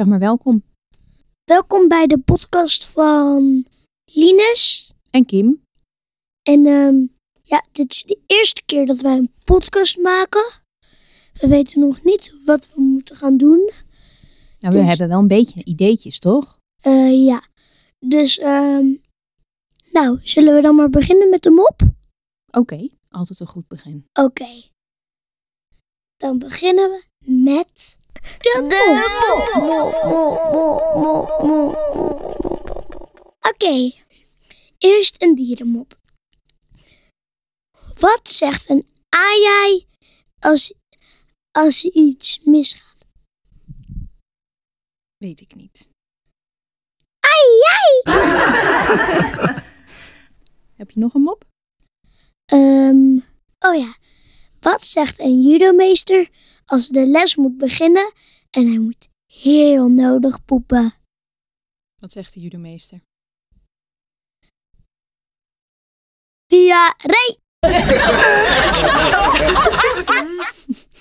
Zeg maar welkom. Welkom bij de podcast van Linus. En Kim. En ehm, ja, dit is de eerste keer dat wij een podcast maken. We weten nog niet wat we moeten gaan doen. Nou, we Dus- hebben wel een beetje ideetjes, toch? Eh, ja, dus ehm, nou, zullen we dan maar beginnen met de mop? Oké, altijd een goed begin. Oké. Dan beginnen we met de mop. Oké, eerst een dierenmop. Wat zegt een aai als, als iets misgaat? Weet ik niet. Heb je nog een mop? Ehm, oh ja, wat zegt een judomeester als de les moet beginnen en hij moet heel nodig poepen? Wat zegt de judomeester? Diarree!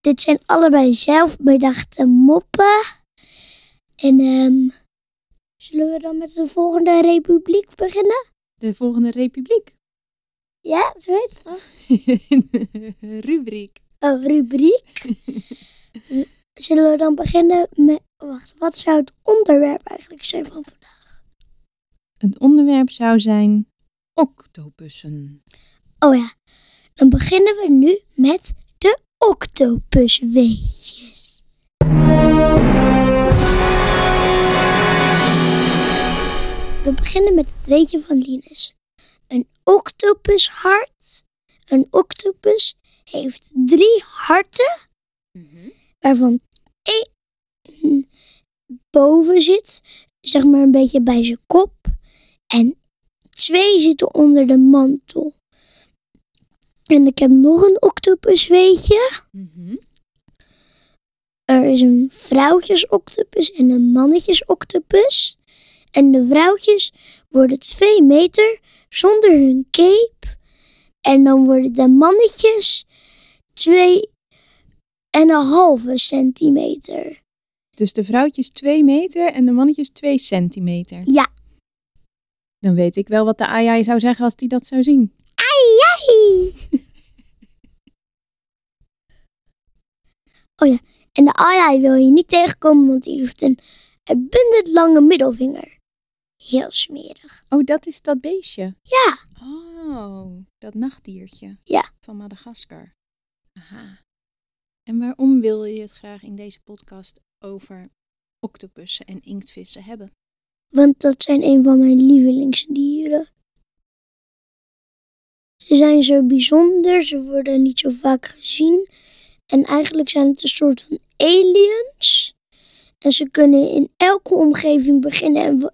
Dit zijn allebei zelfbedachte moppen. En ehm, zullen we dan met de volgende republiek beginnen? De volgende republiek. Ja, zo heet het toch? Rubriek. Oh, rubriek. Zullen we dan beginnen met... Wacht, wat zou het onderwerp eigenlijk zijn van vandaag? Het onderwerp zou zijn octopussen. Oh ja, dan beginnen we nu met de octopusweetjes. We beginnen met het weetje van Linus. Octopushart. Een octopus heeft drie harten, waarvan één boven zit, zeg maar een beetje bij zijn kop, en twee zitten onder de mantel. En ik heb nog een octopus, weet je. Mhm. Er is een vrouwtjes-octopus en een mannetjes-octopus. En de vrouwtjes worden twee meter zonder hun cape. En dan worden de mannetjes twee en een halve centimeter. Dus de vrouwtjes 2 meter en de mannetjes 2 centimeter. Ja. Dan weet ik wel wat de AI zou zeggen als die dat zou zien. Ai! oh ja, en de ai wil je niet tegenkomen, want die heeft een uitbundig lange middelvinger. Heel smerig. Oh, dat is dat beestje. Ja, Oh, dat nachtdiertje. Ja. Van Madagaskar. Aha. En waarom wil je het graag in deze podcast over octopussen en inktvissen hebben? want dat zijn een van mijn lievelingsdieren. Ze zijn zo bijzonder, ze worden niet zo vaak gezien. En eigenlijk zijn het een soort van aliens. En ze kunnen in elke omgeving beginnen en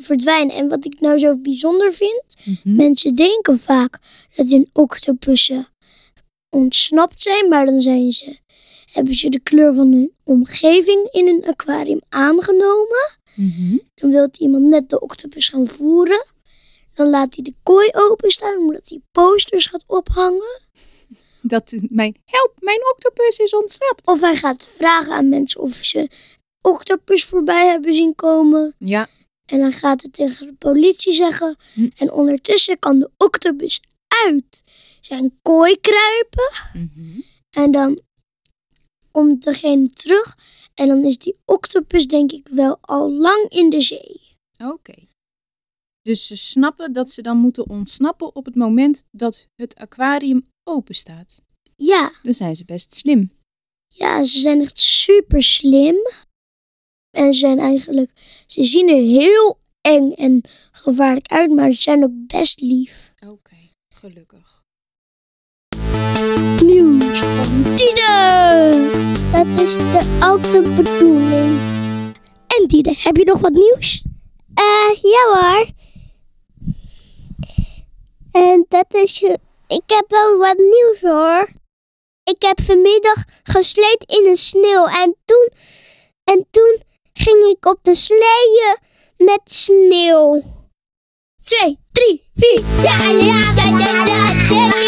verdwijnen. En wat ik nou zo bijzonder vind, Mhm. Mensen denken vaak dat hun octopussen ontsnapt zijn, maar dan zijn ze, hebben ze de kleur van hun omgeving in een aquarium aangenomen. Mhm. Dan wil iemand net de octopus gaan voeren. Dan laat hij de kooi openstaan omdat hij posters gaat ophangen. Dat mijn help, mijn octopus is ontsnapt. Of hij gaat vragen aan mensen of ze octopus voorbij hebben zien komen. Ja. En dan gaat het tegen de politie zeggen. Hm. En ondertussen kan de octopus uit zijn kooi kruipen. Mhm. En dan komt degene terug. En dan is die octopus denk ik wel al lang in de zee. Oké. Dus ze snappen dat ze dan moeten ontsnappen op het moment dat het aquarium open staat. Ja, Dan zijn ze best slim. ja, ze zijn echt super slim. En zijn eigenlijk, ze zien er heel eng en gevaarlijk uit, maar ze zijn ook best lief. Oké, gelukkig. Nieuws van Tine! Dat is de oude bedoeling. En Tine, heb je nog wat nieuws? Eh, ja hoor. En dat is... Ik heb wel wat nieuws hoor. Ik heb vanmiddag gesleed in de sneeuw en toen... En toen ging ik op de sleeën met sneeuw. 2, 3, 4. Ja, ja, ja, ja, ja,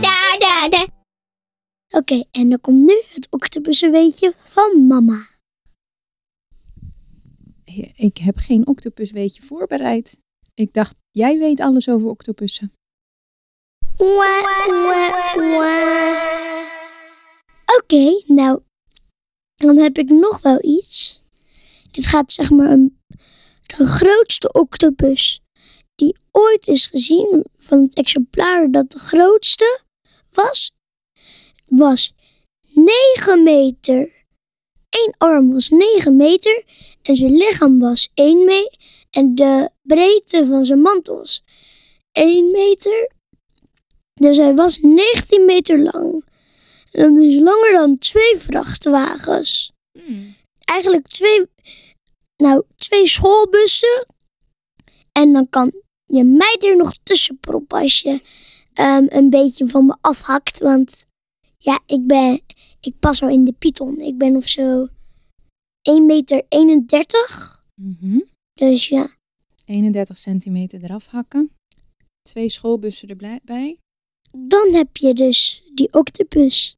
ja, ja, Oké, en dan komt nu het octopusweetje van mama. Ik heb geen octopusweetje voorbereid. Ik dacht, jij weet alles over octopussen. Oké, nou, dan heb ik nog wel iets. Dit gaat zeg maar een, de grootste octopus die ooit is gezien van het exemplaar dat de grootste was, was 9 meter. Eén arm was 9 meter en zijn lichaam was 1 meter en de breedte van zijn mantel was 1 meter. Dus hij was 19 meter lang. Dat is langer dan twee vrachtwagens. Hmm. Eigenlijk twee, nou, twee schoolbussen. En dan kan je mij er nog tussen proppen als je ehm, een beetje van me afhakt. Want ja, ik ben, ik pas al in de python. Ik ben of zo 1 meter 31. Mhm. Dus ja, 31 centimeter eraf hakken. Twee schoolbussen erbij. dan heb je dus die octopus.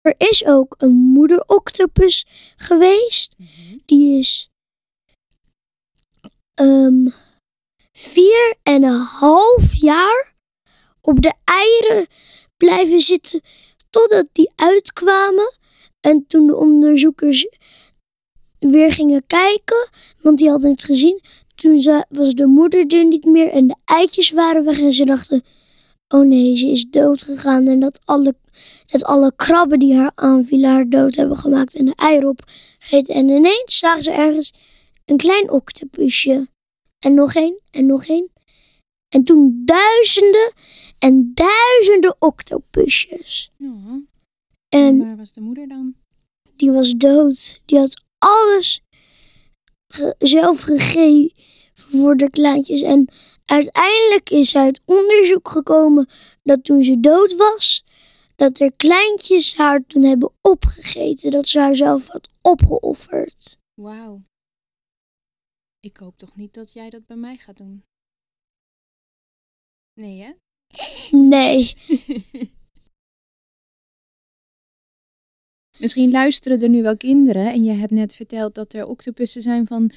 Er is ook een moeder octopus geweest. Mhm. Die is ehm, vier en een half jaar op de eieren blijven zitten totdat die uitkwamen. En toen de onderzoekers weer gingen kijken, want die hadden het gezien, toen was de moeder er niet meer en de eitjes waren weg en ze dachten, oh nee, ze is dood gegaan en dat alle, dat alle krabben die haar aanvielen haar dood hebben gemaakt en de eieren opgegeten. En ineens zagen ze ergens een klein octopusje. En nog één, en nog één. En toen duizenden en duizenden octopusjes. Ja. En En waar was de moeder dan? die was dood. Die had alles ge- zelf gegeven voor de kleintjes. En uiteindelijk is uit onderzoek gekomen dat toen ze dood was, dat er kleintjes haar toen hebben opgegeten. Dat ze haar zelf had opgeofferd. Wauw. Ik hoop toch niet dat jij dat bij mij gaat doen. Nee, hè? Nee. Misschien luisteren er nu wel kinderen en je hebt net verteld dat er octopussen zijn van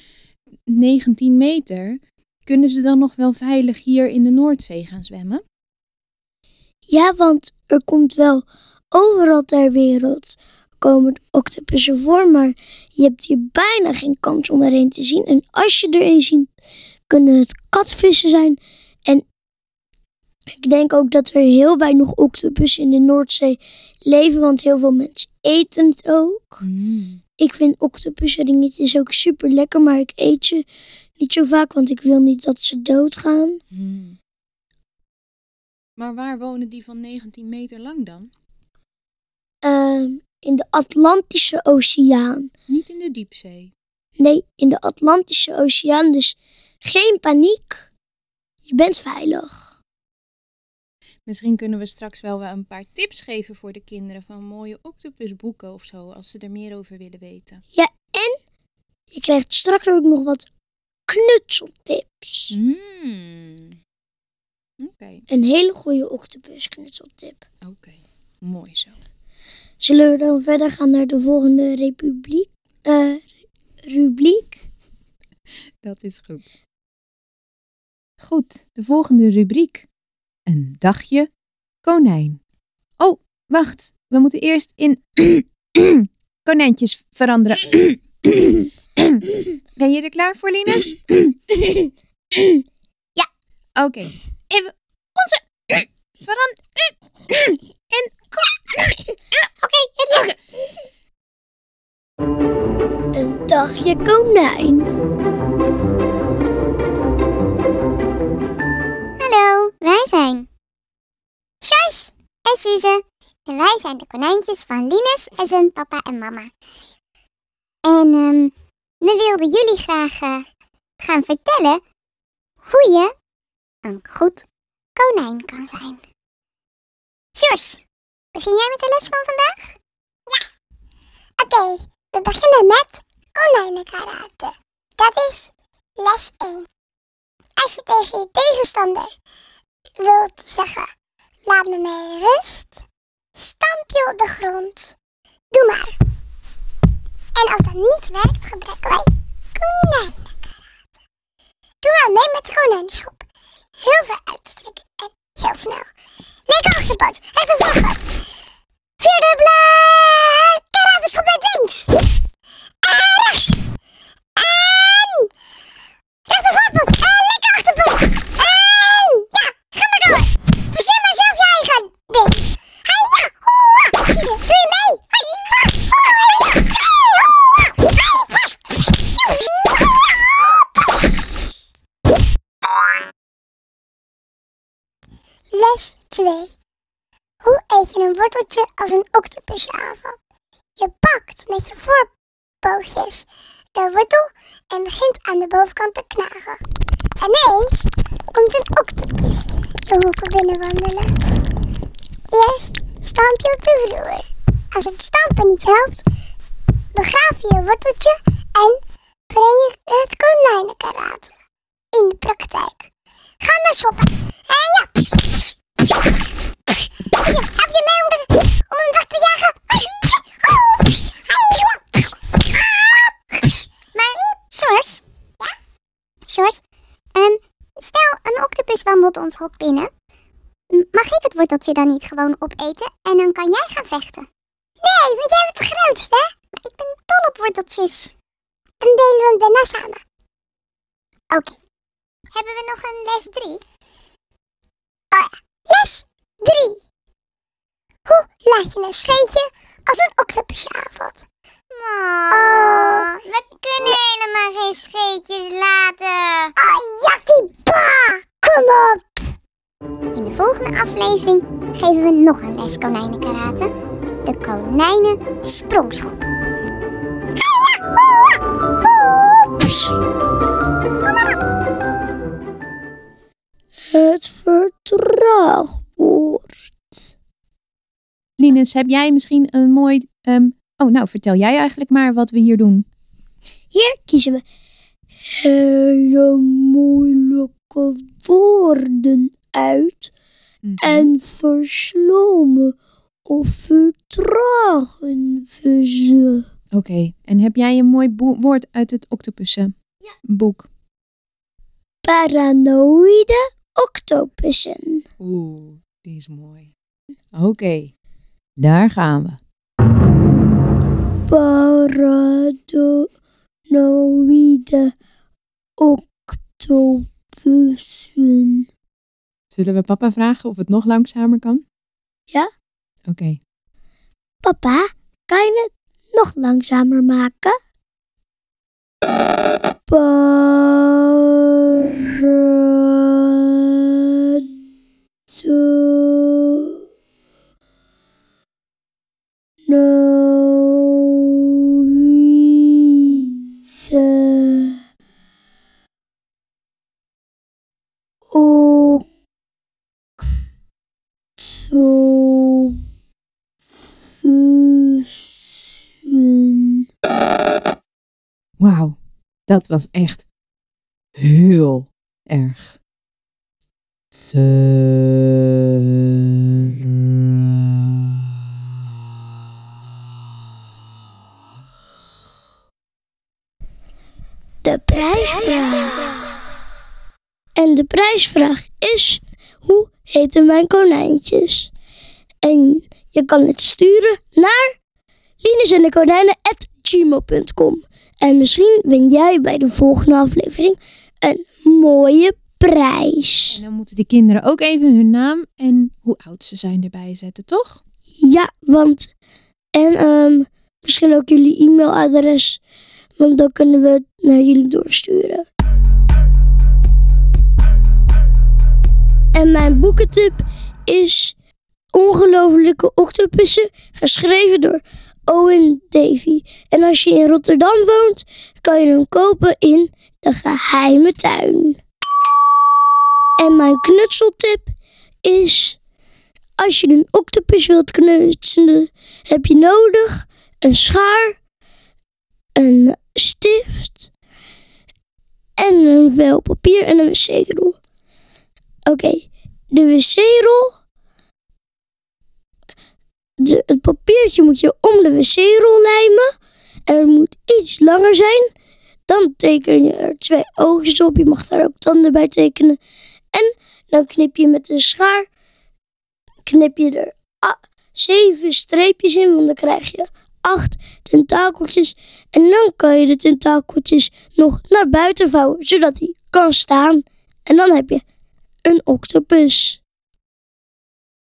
19 meter. Kunnen ze dan nog wel veilig hier in de Noordzee gaan zwemmen? Ja, want er komt wel overal ter wereld komen octopussen voor, maar je hebt hier bijna geen kans om er een te zien. En als je er een ziet, kunnen het katvissen zijn. En ik denk ook dat er heel weinig octopussen in de Noordzee leven, want heel veel mensen eten het ook. Ik vind octopusringetjes ook super lekker, maar ik eet ze niet zo vaak, want ik wil niet dat ze doodgaan. Hmm. Maar waar wonen die van 19 meter lang dan? Ehm, in de Atlantische Oceaan. Niet in de diepzee. Nee, in de Atlantische Oceaan. Dus geen paniek. Je bent veilig. Misschien kunnen we straks wel wel een paar tips geven voor de kinderen van mooie octopusboeken of zo, als ze er meer over willen weten. Ja, en je krijgt straks ook nog wat knutseltips. Hmm. Een hele goede octopus knutseltip. oké. Mooi zo. Zullen we dan verder gaan naar de volgende republiek? eh, rubriek? Dat is goed. Goed, de volgende rubriek. Een dagje konijn. Oh, wacht. We moeten eerst in konijntjes veranderen. ben je er klaar voor, Linus? Ja. Oké. Even onze veranderen. En Oké, Een dagje konijn. Hallo, wij zijn Sjors en Suze. En wij zijn de konijntjes van Linus en zijn papa en mama. En ehm, we wilden jullie graag eh, gaan vertellen hoe je een goed konijn kan zijn. Sjors, begin jij met de les van vandaag? Ja. Oké, we beginnen met konijnenkarate. Dat is les 1. Als je tegen je tegenstander wilt zeggen, laat me met rust, stamp je op de grond. Doe maar. En als dat niet werkt, gebruiken wij konijnenkarate. Doe maar mee met de konijnenschop. Heel ver uitstrekken en heel snel. Linker achterpoot, rechter voorpoot. Vierde blaar, karate schop met links. En rechts. En rechter voorpoot en linker achterpoot. En ja, ga maar door. Verzin maar zelf je eigen ding. Hai, ja, hoera. Zie je, doe je mee? Hai, ja, hoera, ja. Les 2. Hoe eet je een worteltje als een octopusje aanvalt? Je pakt met je voorpootjes de wortel en begint aan de bovenkant te knagen. Ineens komt een octopus de hoeken binnenwandelen. Eerst stamp je op de vloer. Als het stampen niet helpt, begraaf je je worteltje en breng je het konijnenkarate in de praktijk. Ga maar shoppen. En ja, heb je mee om, een te jagen? Maar, Sjors, ja? Sjors, ehm, stel een octopus wandelt ons hok binnen. Mag ik het worteltje dan niet gewoon opeten en dan kan jij gaan vechten? Nee, want jij bent de grootste. Maar ik ben dol op worteltjes. Dan delen we hem daarna samen. Oké. Hebben we nog een les 3? Oh ja, les 3. Hoe laat je een scheetje als een octopusje aanvalt? Oh, we kunnen helemaal geen scheetjes laten. Oh, jakkie ba! Kom op! In de volgende aflevering geven we nog een les konijnenkarate. De konijnen sprongschop. Heb jij misschien een mooi... ehm, oh, nou, vertel jij eigenlijk maar wat we hier doen. Hier kiezen we hele moeilijke woorden uit en verslomen of vertragen we ze. Oké, en heb jij een mooi woord uit het octopussen boek? Paranoïde octopussen. Oeh, die is mooi. Oké, daar gaan we. Paranoïde octopussen. Zullen we papa vragen of het nog langzamer kan? Ja. Oké. Papa, kan je het nog langzamer maken? Parado. Dat was echt heel erg. De prijsvraag. En de prijsvraag is: hoe heten mijn konijntjes? En je kan het sturen naar linesendekonijnen.gmail.com. En misschien win jij bij de volgende aflevering een mooie prijs. En dan moeten de kinderen ook even hun naam en hoe oud ze zijn erbij zetten, toch? Ja, want. En ehm, misschien ook jullie e-mailadres. Want dan kunnen we het naar jullie doorsturen. En mijn boekentip is Ongelofelijke Octopussen, geschreven door Owen Davy. En als je in Rotterdam woont, kan je hem kopen in de geheime tuin. En mijn knutseltip is als je een octopus wilt knutselen, heb je nodig een schaar, een stift en een vel papier en een wc-rol. Oké, de wc-rol het papiertje moet je om de wc-rol lijmen. En het moet iets langer zijn. Dan teken je er twee oogjes op. Je mag daar ook tanden bij tekenen. En dan knip je met de schaar. Knip je er zeven streepjes in. Want dan krijg je acht tentakeltjes. En dan kan je de tentakeltjes nog naar buiten vouwen. Zodat hij kan staan. En dan heb je een octopus.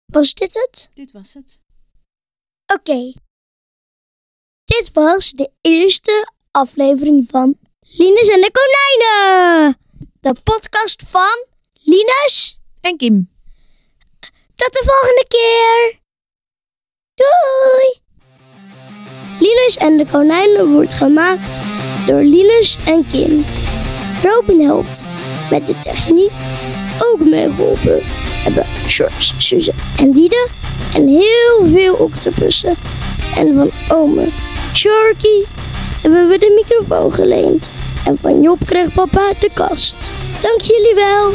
Was dit het? Dit was het. Oké. Dit was de eerste aflevering van Linus en de Konijnen. De podcast van Linus. En Kim. Tot de volgende keer. Doei. Linus en de Konijnen wordt gemaakt door Linus en Kim. Robin helpt met de techniek ook meegeholpen hebben George, Suze en Diede. En heel veel octopussen. En van ome Sharky hebben we de microfoon geleend. En van Job kreeg papa de kast. Dank jullie wel.